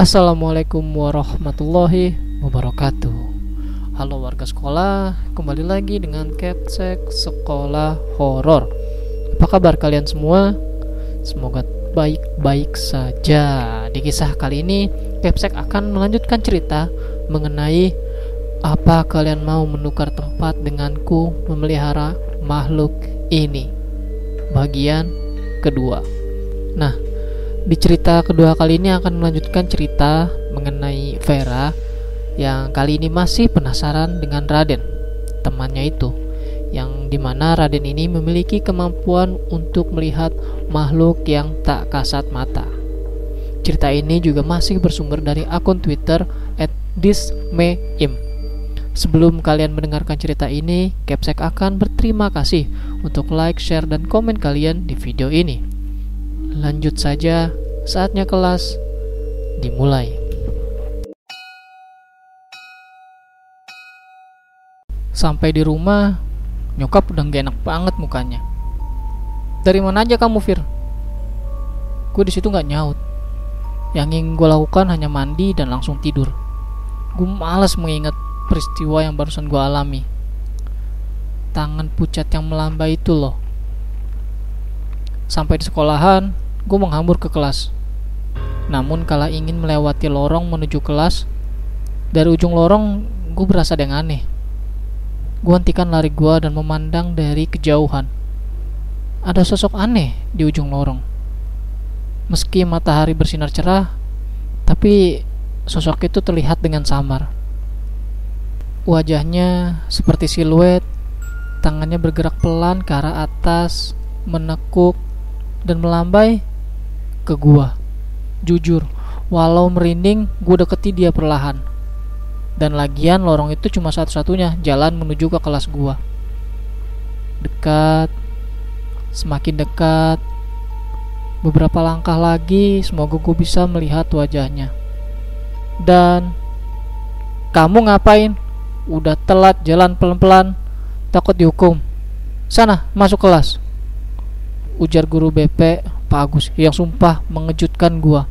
Assalamualaikum warahmatullahi wabarakatuh Halo warga sekolah, kembali lagi dengan Ketsek Sekolah Horor. Apa kabar kalian semua? Semoga baik-baik saja Di kisah kali ini, Kepsek akan melanjutkan cerita mengenai apa kalian mau menukar tempat denganku memelihara makhluk ini Bagian kedua Nah, di cerita kedua kali ini akan melanjutkan cerita mengenai Vera yang kali ini masih penasaran dengan Raden, temannya itu, yang di mana Raden ini memiliki kemampuan untuk melihat makhluk yang tak kasat mata. Cerita ini juga masih bersumber dari akun Twitter @thismeim. Sebelum kalian mendengarkan cerita ini, Capsek akan berterima kasih untuk like, share, dan komen kalian di video ini. Lanjut saja, saatnya kelas dimulai. Sampai di rumah, nyokap udah gak enak banget mukanya. Dari mana aja kamu, Fir? Gue di situ nggak nyaut. Yang ingin gue lakukan hanya mandi dan langsung tidur. Gue males mengingat peristiwa yang barusan gue alami. Tangan pucat yang melambai itu loh Sampai di sekolahan, gue menghambur ke kelas. Namun kala ingin melewati lorong menuju kelas, dari ujung lorong gue berasa ada yang aneh. Gue hentikan lari gue dan memandang dari kejauhan. Ada sosok aneh di ujung lorong. Meski matahari bersinar cerah, tapi sosok itu terlihat dengan samar. Wajahnya seperti siluet, tangannya bergerak pelan ke arah atas, menekuk dan melambai ke gua. Jujur, walau merinding, gua deketi dia perlahan. Dan lagian lorong itu cuma satu-satunya jalan menuju ke kelas gua. Dekat, semakin dekat. Beberapa langkah lagi, semoga gua bisa melihat wajahnya. Dan kamu ngapain? Udah telat jalan pelan-pelan, takut dihukum. Sana, masuk kelas ujar guru BP Pak Agus yang sumpah mengejutkan gua.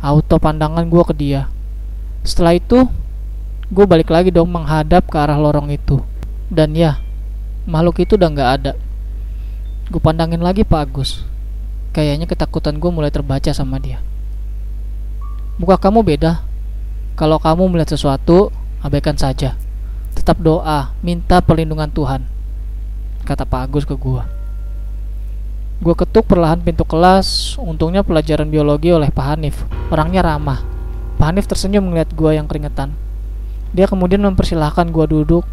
Auto pandangan gua ke dia. Setelah itu, gue balik lagi dong menghadap ke arah lorong itu. Dan ya, makhluk itu udah nggak ada. Gue pandangin lagi Pak Agus. Kayaknya ketakutan gue mulai terbaca sama dia. Muka kamu beda. Kalau kamu melihat sesuatu, abaikan saja. Tetap doa, minta perlindungan Tuhan. Kata Pak Agus ke gua. Gue ketuk perlahan pintu kelas, untungnya pelajaran biologi oleh Pak Hanif. Orangnya ramah. Pak Hanif tersenyum melihat gue yang keringetan. Dia kemudian mempersilahkan gue duduk,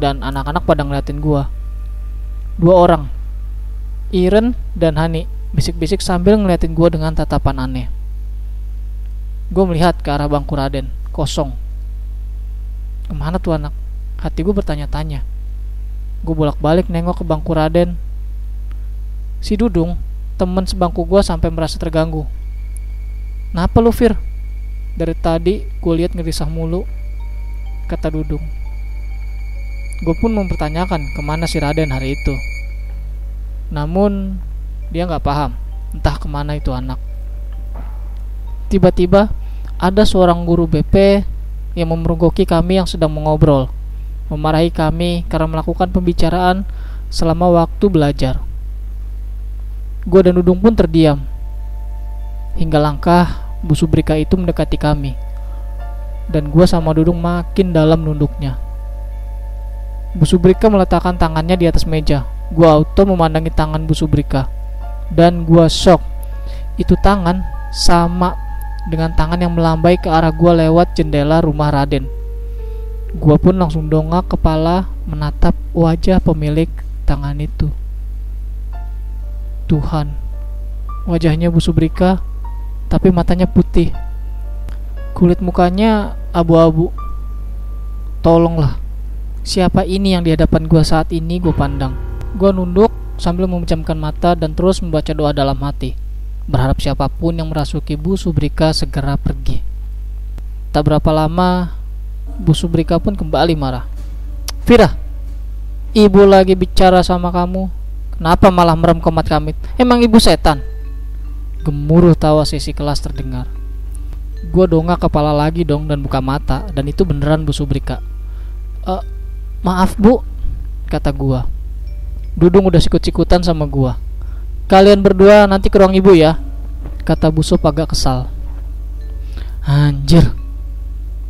dan anak-anak pada ngeliatin gue. Dua orang, Iren dan Hani, bisik-bisik sambil ngeliatin gue dengan tatapan aneh. Gue melihat ke arah bangku Raden, kosong. Ke mana tuh anak? Hati gue bertanya-tanya. Gue bolak-balik nengok ke bangku Raden, Si Dudung, temen sebangku gue sampai merasa terganggu. Kenapa lu Fir? Dari tadi gue lihat ngerisah mulu, kata Dudung. Gue pun mempertanyakan ke mana si Raden hari itu. Namun dia nggak paham entah ke mana itu anak. Tiba-tiba ada seorang guru BP yang memergoki kami yang sedang mengobrol, memarahi kami karena melakukan pembicaraan selama waktu belajar. Gue dan Dudung pun terdiam. Hingga langkah Bu Subrika itu mendekati kami. Dan gue sama Dudung makin dalam nunduknya. Bu Subrika meletakkan tangannya di atas meja. Gue auto memandangi tangan Bu Subrika. Dan gue shock. Itu tangan sama dengan tangan yang melambai ke arah gue lewat jendela rumah Raden. Gue pun langsung dongak kepala menatap wajah pemilik tangan itu. Tuhan. Wajahnya Bu Subrika, tapi matanya putih. Kulit mukanya abu-abu. Tolonglah, siapa ini yang di hadapan gua saat ini gua pandang. Gua nunduk sambil memejamkan mata dan terus membaca doa dalam hati. Berharap siapa pun yang merasuki Bu Subrika segera pergi. Tak berapa lama, Bu Subrika pun kembali marah. Fira, ibu lagi bicara sama kamu. Kenapa malah merem komat kamit? Emang ibu setan? Gemuruh tawa sisi kelas terdengar. Gue dongak kepala lagi dong dan buka mata dan itu beneran Bu Subrika. E, maaf bu, kata gue. Dudung udah sikut-sikutan sama gue. Kalian berdua nanti ke ruang ibu ya, kata Bu Sup agak kesal. Anjir,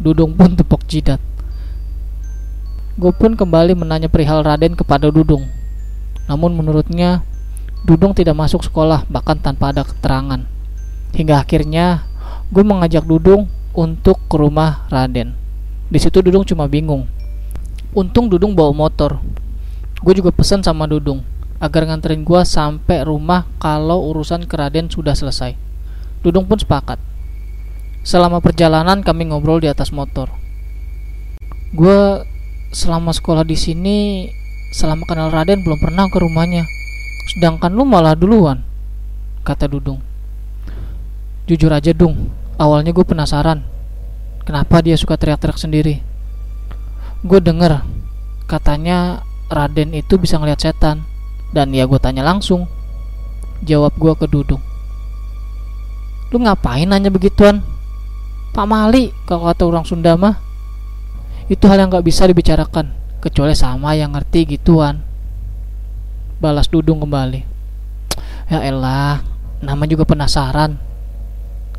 Dudung pun tepok jidat. Gue pun kembali menanya perihal Raden kepada Dudung. Namun menurutnya, Dudung tidak masuk sekolah bahkan tanpa ada keterangan. Hingga akhirnya, gue mengajak Dudung untuk ke rumah Raden. Di situ Dudung cuma bingung. Untung Dudung bawa motor. Gue juga pesan sama Dudung agar nganterin gue sampai rumah kalau urusan ke Raden sudah selesai. Dudung pun sepakat. Selama perjalanan kami ngobrol di atas motor. Gue selama sekolah di sini, selama kenal Raden belum pernah ke rumahnya. Sedangkan lu malah duluan, kata Dudung. Jujur aja Dung, awalnya gue penasaran. Kenapa dia suka teriak-teriak sendiri? Gue denger, katanya Raden itu bisa ngeliat setan. Dan ya gue tanya langsung. Jawab gue ke Dudung. Lu ngapain nanya begituan? Pak Mali kalau kata orang Sunda mah itu hal yang gak bisa dibicarakan kecuali sama yang ngerti gituan. Balas Dudung kembali. Ya elah nama juga penasaran.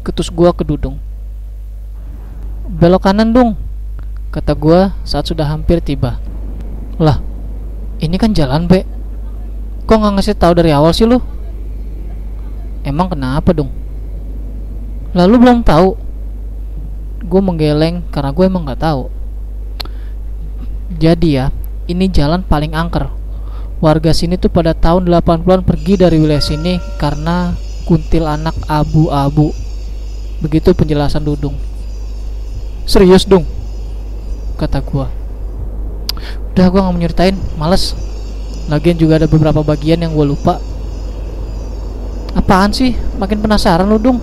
Ketus gua ke Dudung belok kanan dong kata gua saat sudah hampir tiba. Lah ini kan jalan be. Kok nggak ngasih tahu dari awal sih lu? Emang kenapa dong lalu belum tahu. Gue menggeleng karena gue emang nggak tahu jadi ya ini jalan paling angker. Warga sini tuh pada tahun 80-an pergi dari wilayah sini karena kuntil anak abu-abu. Begitu penjelasan Dudung. Serius dong kata gue udah gue nggak mau nyeritain males. Lagian juga ada beberapa bagian yang gue lupa. Apaan sih? Makin penasaran lu dong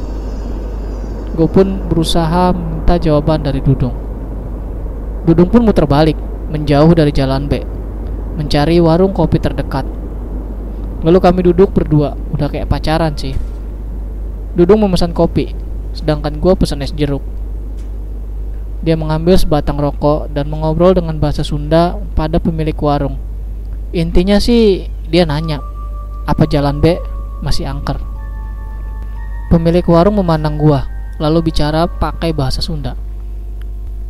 gue pun berusaha meminta jawaban dari Dudung. Dudung pun muter balik, menjauh dari jalan B, mencari warung kopi terdekat. Lalu kami duduk berdua, udah kayak pacaran sih. Dudung memesan kopi, sedangkan gue pesan es jeruk. Dia mengambil sebatang rokok dan mengobrol dengan bahasa Sunda pada pemilik warung. Intinya sih dia nanya, apa jalan B masih angker. Pemilik warung memandang gua, lalu bicara pakai bahasa Sunda.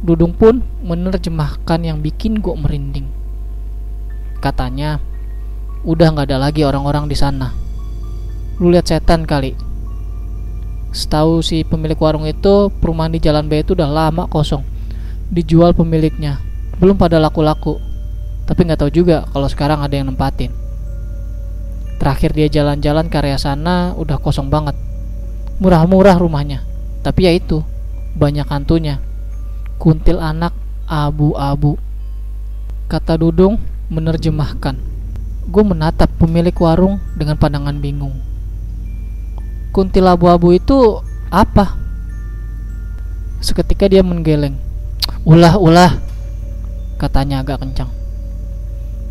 Dudung pun menerjemahkan yang bikin gue merinding. Katanya, udah nggak ada lagi orang-orang di sana. Lu lihat setan kali. Setahu si pemilik warung itu, perumahan di Jalan B itu udah lama kosong. Dijual pemiliknya, belum pada laku-laku. Tapi nggak tahu juga kalau sekarang ada yang nempatin. Terakhir dia jalan-jalan ke area sana udah kosong banget. Murah-murah rumahnya tapi ya itu, banyak hantunya. Kuntil anak abu-abu. Kata Dudung menerjemahkan. Gue menatap pemilik warung dengan pandangan bingung. Kuntil abu-abu itu apa? Seketika dia menggeleng. Ulah, ulah, katanya agak kencang.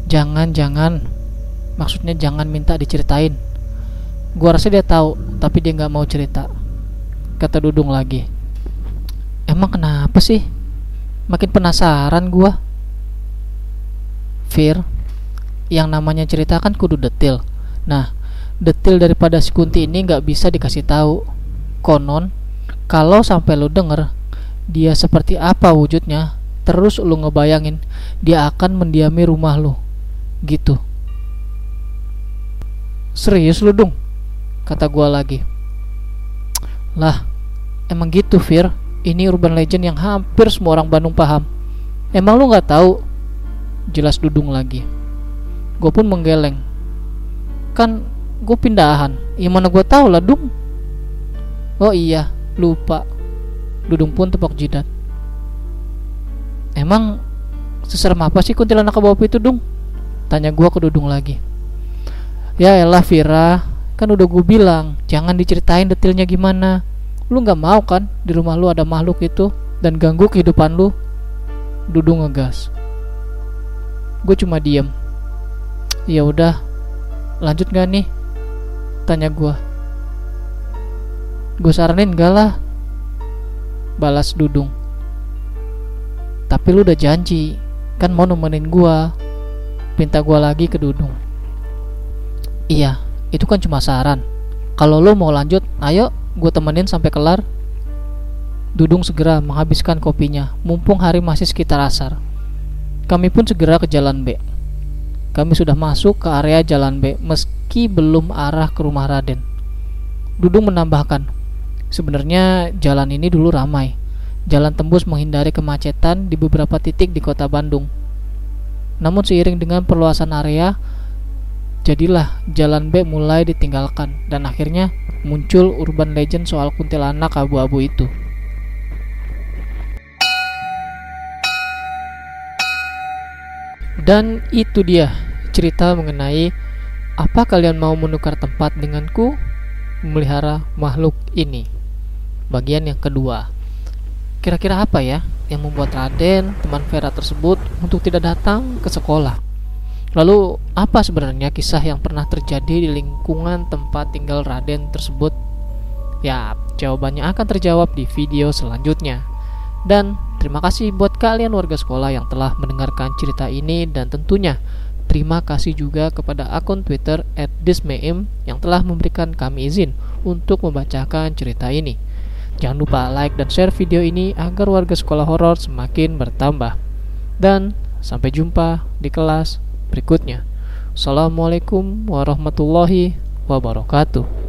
Jangan, jangan. Maksudnya jangan minta diceritain. Gua rasa dia tahu, tapi dia nggak mau cerita kata Dudung lagi. Emang kenapa sih? Makin penasaran gua. Fir, yang namanya cerita kan kudu detil. Nah, detil daripada si Kunti ini nggak bisa dikasih tahu. Konon, kalau sampai lu denger dia seperti apa wujudnya, terus lu ngebayangin dia akan mendiami rumah lu. Gitu. Serius lu dong? Kata gua lagi. Lah, emang gitu Fir. Ini urban legend yang hampir semua orang Bandung paham. Emang lu nggak tahu? Jelas dudung lagi. Gue pun menggeleng. Kan gue pindahan. Ya mana gue tahu lah, Dung. Oh iya, lupa. Dudung pun tepok jidat. Emang seserem apa sih kuntilanak bawah itu, Dung? Tanya gue ke Dudung lagi. Ya elah Vira, Kan udah gue bilang, jangan diceritain detailnya gimana. Lu nggak mau kan di rumah lu ada makhluk itu dan ganggu kehidupan lu? Dudu ngegas. Gue cuma diem. Ya udah, lanjut gak nih? Tanya gue. Gue saranin gak lah. balas Dudung. Tapi lu udah janji, kan mau nemenin gua. Pinta gua lagi ke Dudung. Iya, itu kan cuma saran. Kalau lu mau lanjut, ayo gue temenin sampai kelar. Dudung segera menghabiskan kopinya, mumpung hari masih sekitar asar. Kami pun segera ke jalan B. Kami sudah masuk ke area jalan B, meski belum arah ke rumah Raden. Dudung menambahkan, sebenarnya jalan ini dulu ramai. Jalan tembus menghindari kemacetan di beberapa titik di kota Bandung. Namun seiring dengan perluasan area, jadilah jalan B mulai ditinggalkan dan akhirnya muncul urban legend soal kuntilanak abu-abu itu. Dan itu dia cerita mengenai apa kalian mau menukar tempat denganku memelihara makhluk ini. Bagian yang kedua. Kira-kira apa ya yang membuat Raden, teman Vera tersebut untuk tidak datang ke sekolah? Lalu, apa sebenarnya kisah yang pernah terjadi di lingkungan tempat tinggal Raden tersebut? Ya, jawabannya akan terjawab di video selanjutnya. Dan terima kasih buat kalian warga sekolah yang telah mendengarkan cerita ini dan tentunya terima kasih juga kepada akun Twitter @dismeim yang telah memberikan kami izin untuk membacakan cerita ini. Jangan lupa like dan share video ini agar warga sekolah horor semakin bertambah. Dan sampai jumpa di kelas berikutnya. Assalamualaikum warahmatullahi wabarakatuh.